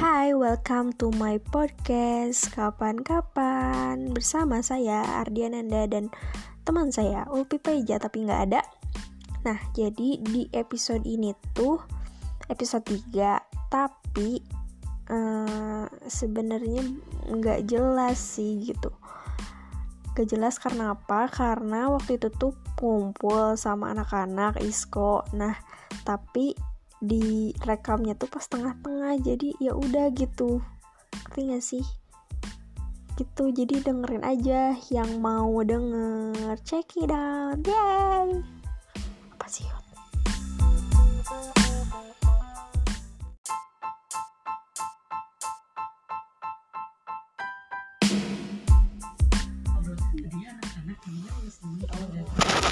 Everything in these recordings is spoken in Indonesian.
Hai, welcome to my podcast. Kapan-kapan Bersama saya Ardiananda dan teman saya Ulpi Paija tapi nggak ada. Nah, jadi di episode ini tuh Episode 3 Tapi uh, sebenarnya nggak jelas sih gitu. Gak jelas karena apa? Karena waktu itu tuh kumpul sama anak-anak ISKO. Nah, tapi di rekamnya tuh pas tengah-tengah jadi ya udah gitu. Ngerti gak sih? Gitu jadi dengerin aja yang mau denger. Check it out. Yay! Apa sih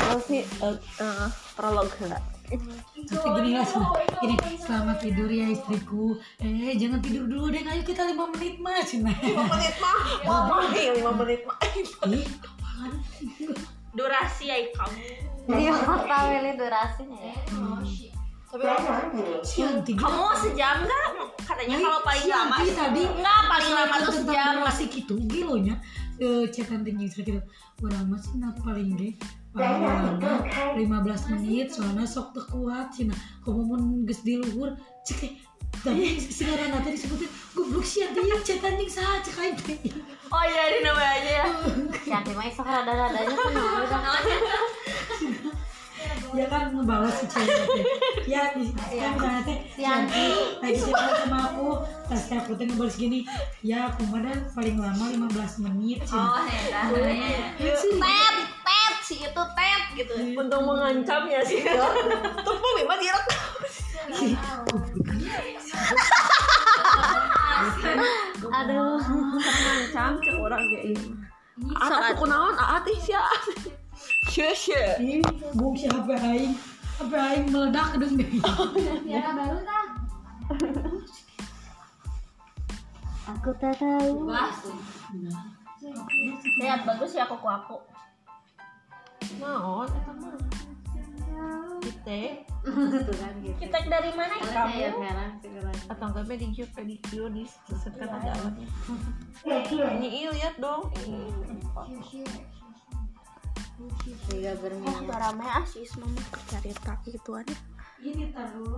Kalau sih uh, uh, prolog enggak? Tapi gini lah, gini selamat tidur ya istriku. Eh jangan tidur dulu deh, ayo kita lima menit mas. Nah. Lima menit mah, mama nih lima menit mah. Ih, durasi ya kamu Iya, tahu ini durasinya ya. Tapi siang tiga. kamu sejam nggak katanya kalau paling lama tadi nggak paling lama tuh sejam durasi gitu, gilonya. Eh, cetan tinggi gitu. Orang masih nak paling ge paling lama 15 menit soalnya sok teu kuat cina kamu mau geus di luhur cek eh, tapi sekarang nanti disebutin goblok sih dia cetan ting saha cek oh iya di namanya aja ya. Sianti mah isok rada-radanya tuh udah. ya kan ngebalas si cewek teh. Ya di kan misalnya teh? Yanti. lagi cerita sama aku? Pas teh aku teh ngebalas gini ya aku mah dan paling lama 15 menit sih. Oh ya tet tet si itu tet gitu. Untuk mengancam ya sih. Tuh Mami mah direkam. Aduh. Mengancam ke orang kayak ini. Ata tuh kunaon aat ih sia. Sia sia. ini bung si HP aing HP aing meledak dong deh Ya baru tah. Aku tak tahu. lihat bagus ya kuku aku Naon eta mah. Kita kita dari mana ya kamu atau enggak pedicure pedicure di sesetkan ada alatnya. Ini iya lihat dong. Tiga berminyak. Barame asis mama cerita gitu ada ini tar dulu udah ada